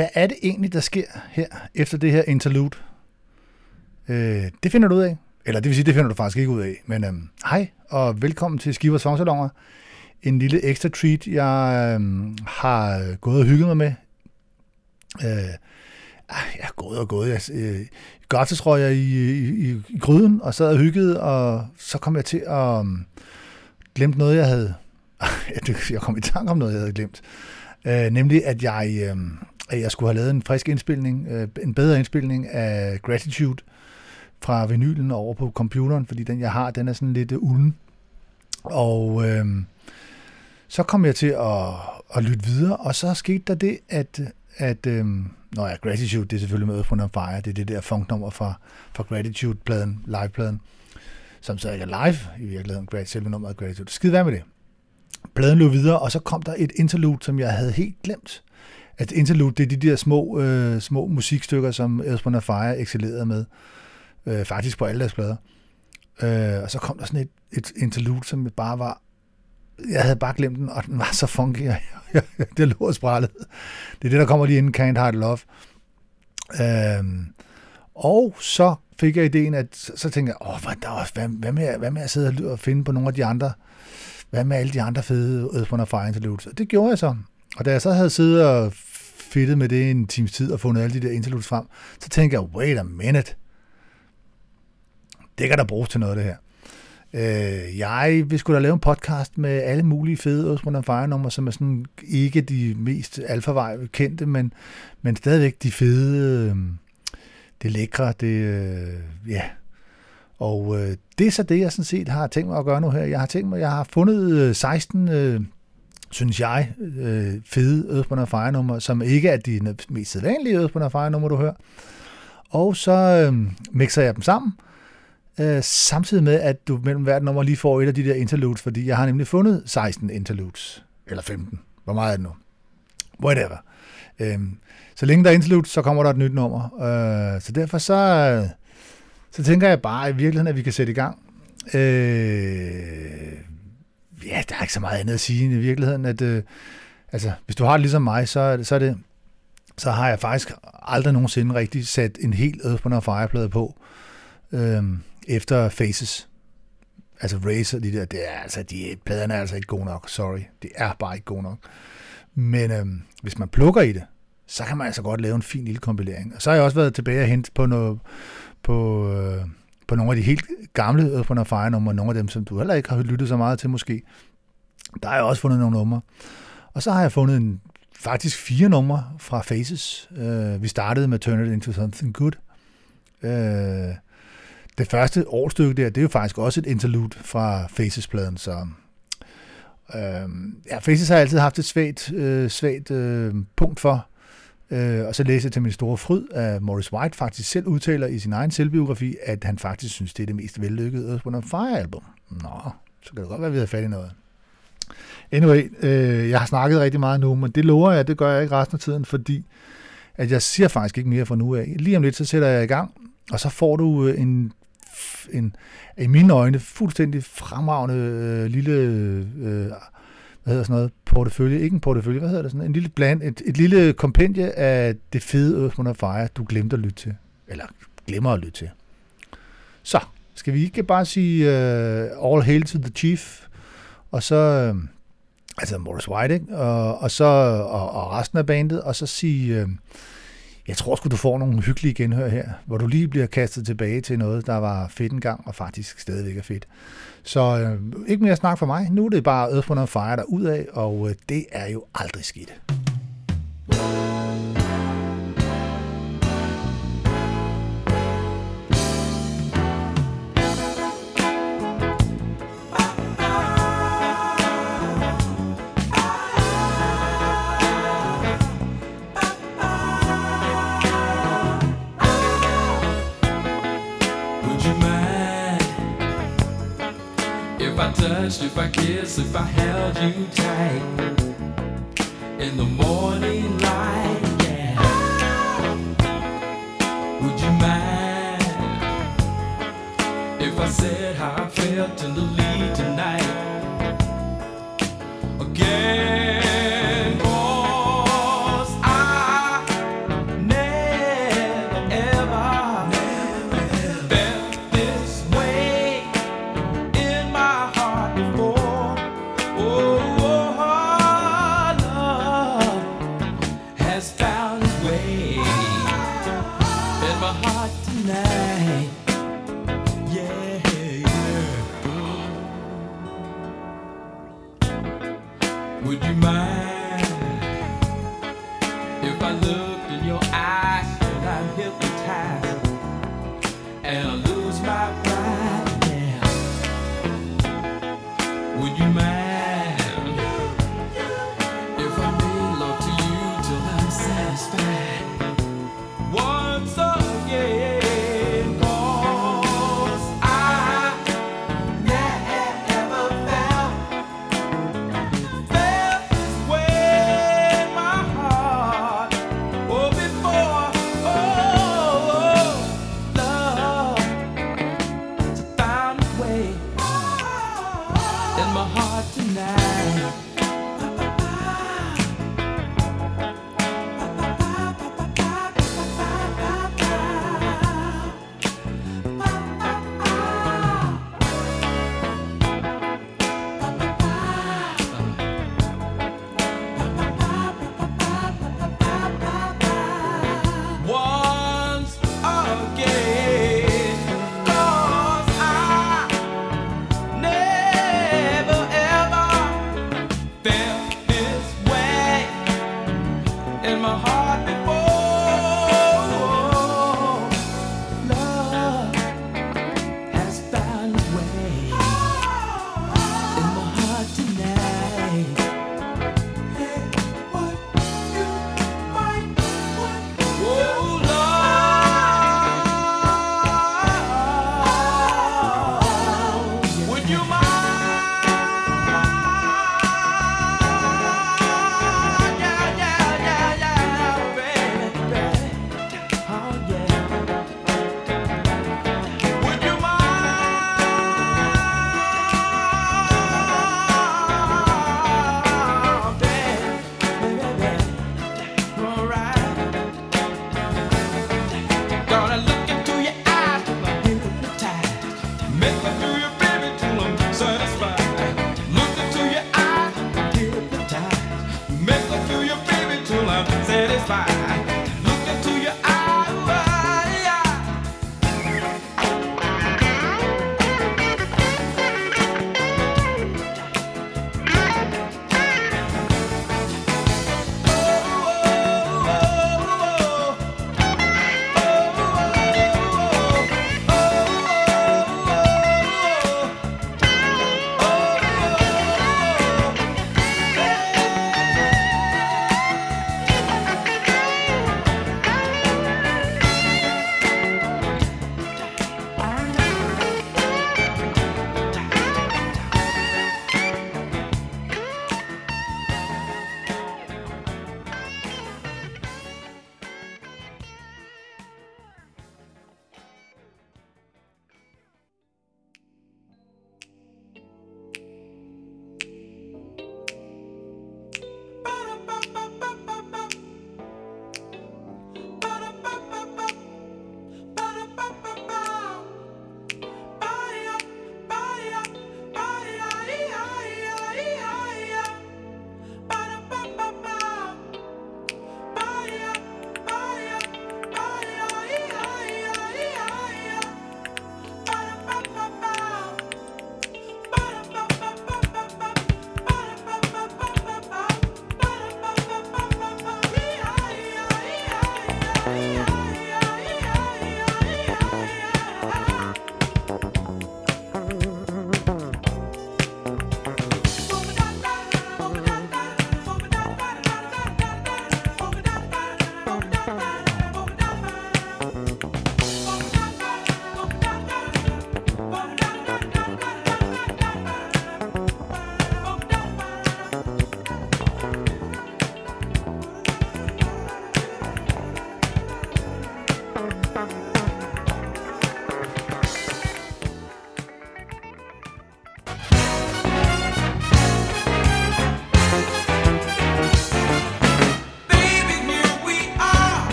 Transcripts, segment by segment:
Hvad er det egentlig, der sker her efter det her interlude? Øh, det finder du ud af. Eller det vil sige, det finder du faktisk ikke ud af. Men øhm, hej, og velkommen til Skivers Fangsalonger. En lille ekstra treat, jeg øhm, har gået og hygget mig med. Øh, ah, jeg har gået og gået. Jeg, øh, godt så jeg i, i, i, i gryden, og sad og hyggede, og så kom jeg til at øhm, um, glemme noget, jeg havde... jeg kom i tanke om noget, jeg havde glemt. Øh, nemlig, at jeg, øh, at jeg skulle have lavet en frisk indspilning, øh, en bedre indspilning af Gratitude fra vinylen over på computeren, fordi den, jeg har, den er sådan lidt øh, ulden. Og øh, så kom jeg til at, at lytte videre, og så skete der det, at, at øh, Nå ja, Gratitude, det er selvfølgelig med på on Fire, det er det der funknummer fra, fra Gratitude-pladen, live-pladen, som så ikke er live i virkeligheden, selve nummeret Gratitude. Skide være med det. Pladen løb videre, og så kom der et interlude, som jeg havde helt glemt. At interlude, det er de der små, øh, små musikstykker, som Earth, og Fire excellerede med, øh, faktisk på alle deres plader. Øh, og så kom der sådan et, et interlude, som bare var jeg havde bare glemt den, og den var så funky, og det lå og sprallede. Det er det, der kommer lige inden Can't Hide Love. Øhm, og så fik jeg ideen, at så tænkte jeg, åh, hvad, der, hvad, hvad, med, hvad med at sidde og finde på nogle af de andre, hvad med alle de andre fede Earth, Fire interludes? Og det gjorde jeg så. Og da jeg så havde siddet og fedtet med det en times tid og fundet alle de der interludes frem, så tænker jeg, wait a minute. Det kan der bruges til noget, det her. Øh, jeg vil skulle da lave en podcast med alle mulige fede Osmond Fire nummer, som er sådan ikke de mest alfavej kendte, men, men stadigvæk de fede, øh, det lækre, det, øh, ja. Og øh, det er så det, jeg sådan set har tænkt mig at gøre nu her. Jeg har tænkt mig, jeg har fundet øh, 16, øh, synes jeg, øh, fede Earthbound Fire nummer, som ikke er de mest sædvanlige Earthbound Fire nummer, du hører. Og så øh, mixer jeg dem sammen, øh, samtidig med, at du mellem hvert nummer lige får et af de der interludes, fordi jeg har nemlig fundet 16 interludes, eller 15. Hvor meget er det nu? Whatever. Øh, så længe der er interludes, så kommer der et nyt nummer. Øh, så derfor så, øh, så tænker jeg bare i virkeligheden, at vi kan sætte i gang. Øh, ja, der er ikke så meget andet at sige i virkeligheden, at øh, altså, hvis du har det ligesom mig, så, så er det så har jeg faktisk aldrig nogensinde rigtig sat en helt Earthbound på Fireplade på. øh, efter Faces. Altså Razer, de der, det er, altså, de, pladerne er altså ikke gode nok, sorry. Det er bare ikke gode nok. Men øh, hvis man plukker i det, så kan man altså godt lave en fin lille kompilering. Og så har jeg også været tilbage og hente på, noget, på, øh, på nogle af de helt gamle Earth Wind Fire numre, nogle af dem, som du heller ikke har lyttet så meget til måske. Der har jeg også fundet nogle numre. Og så har jeg fundet en, faktisk fire numre fra Faces. Øh, vi startede med Turn It Into Something Good. Øh, det første årstykke der, det er jo faktisk også et interlude fra Faces-pladen, så øh, ja, Faces har altid haft et svagt, øh, svagt øh, punkt for, øh, og så læser jeg til min store fryd, at Morris White faktisk selv udtaler i sin egen selvbiografi, at han faktisk synes, det er det mest vellykkede Earth, Wind Fire-album. Nå, så kan det godt være, at vi har fat i noget. Anyway, øh, jeg har snakket rigtig meget nu, men det lover jeg, det gør jeg ikke resten af tiden, fordi at jeg siger faktisk ikke mere fra nu af. Lige om lidt, så sætter jeg i gang, og så får du øh, en en, i mine øjne, fuldstændig fremragende øh, lille, øh, hvad hedder sådan noget, portefølje, ikke en portefølje, hvad hedder det sådan, en lille bland, et, et lille kompendie af det fede Earth, Wind Fire, du glemte at lytte til, eller glemmer at lytte til. Så, skal vi ikke bare sige uh, All Hail to the Chief, og så, uh, altså Morris White, ikke? Og, og så, og, og resten af bandet, og så sige, uh, jeg tror sgu, du får nogle hyggelige genhør her, hvor du lige bliver kastet tilbage til noget, der var fedt engang, og faktisk stadigvæk er fedt. Så øh, ikke mere snak for mig. Nu er det bare Earth, Wind Fire der ud af, og øh, det er jo aldrig skidt. touched, if I if I held you tight in the morning light, yeah. Would you mind if I said how I felt in the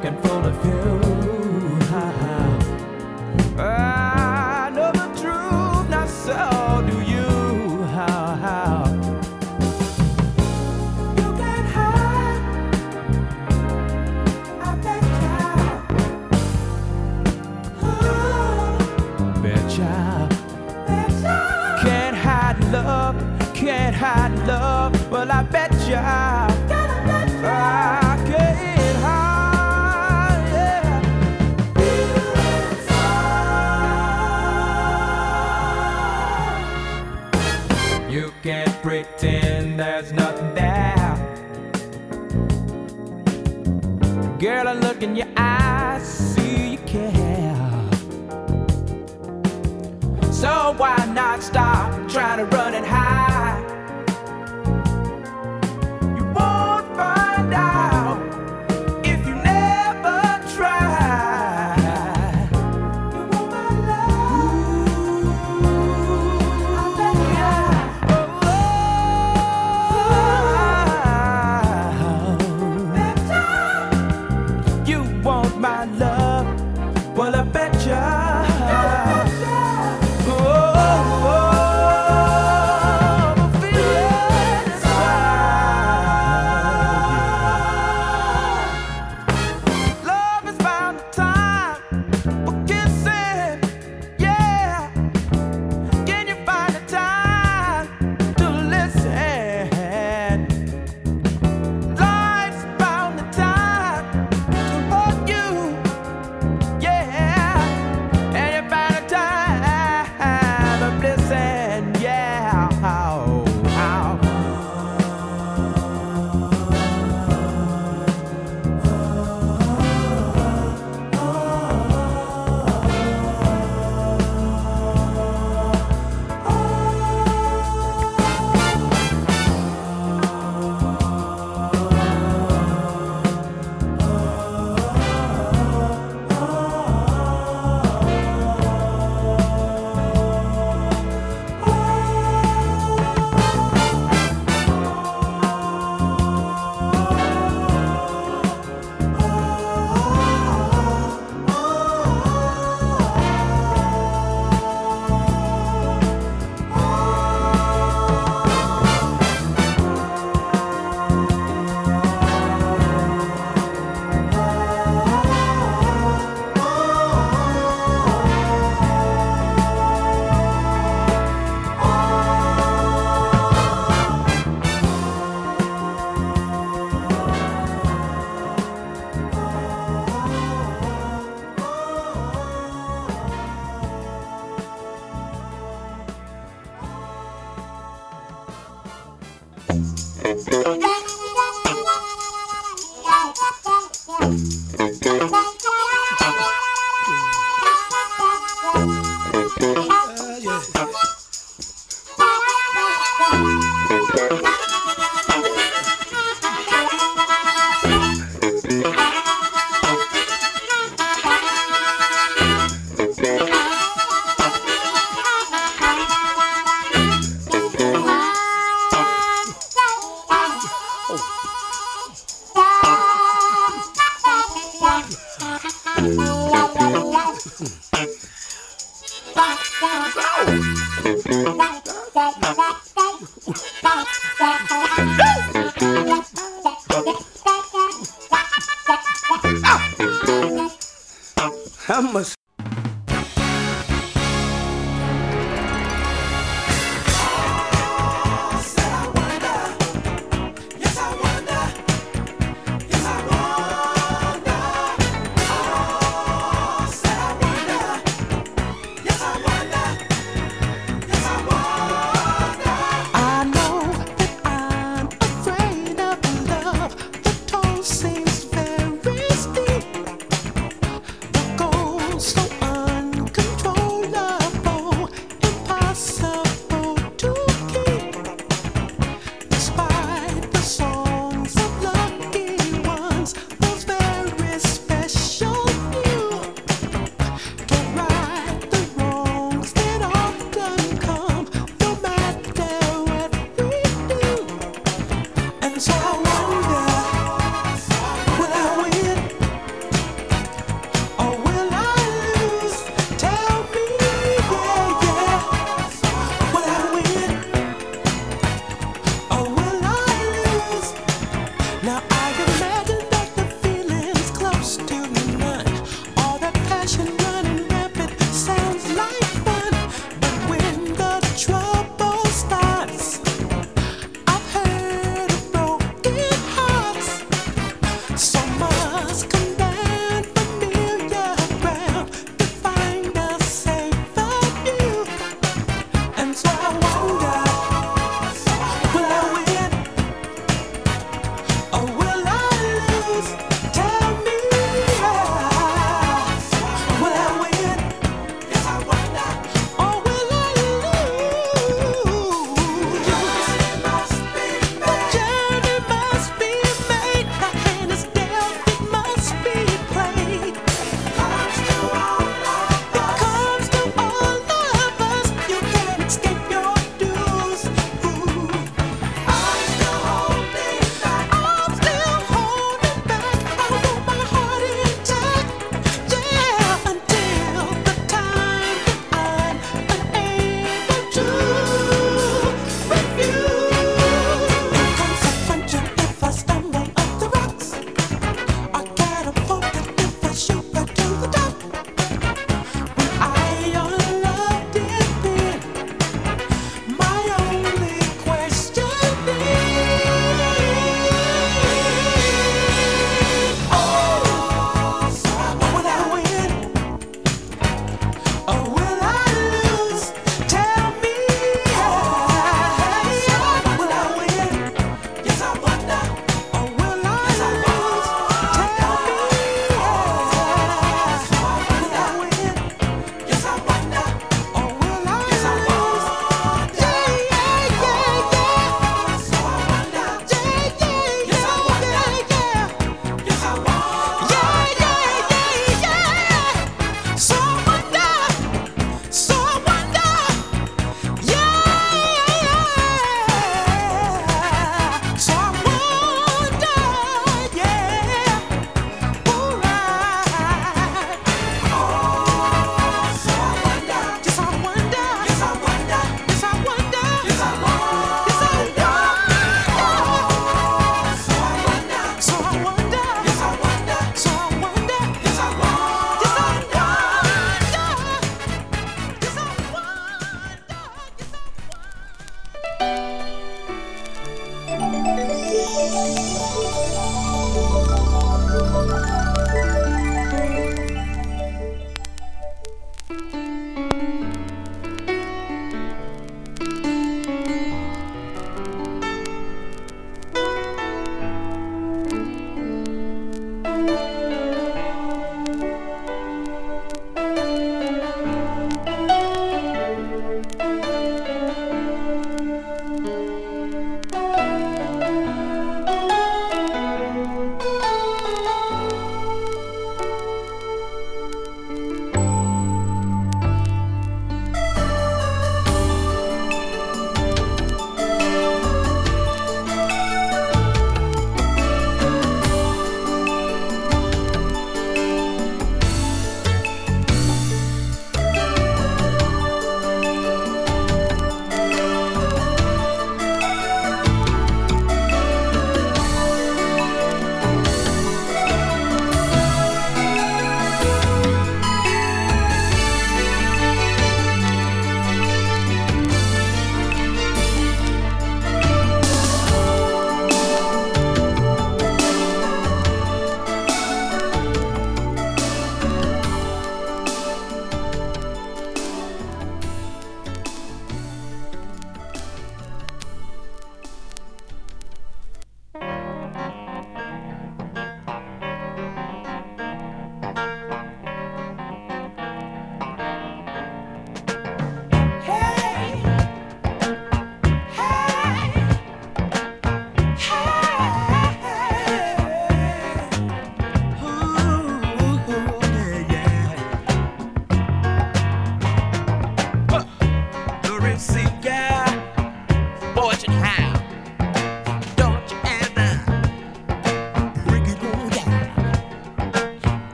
looking for the. I know the truth, so do you. You can't hide. I betcha. Betcha. Can't hide love, can't hide love. Well, I bet. Stop trying to run and hide?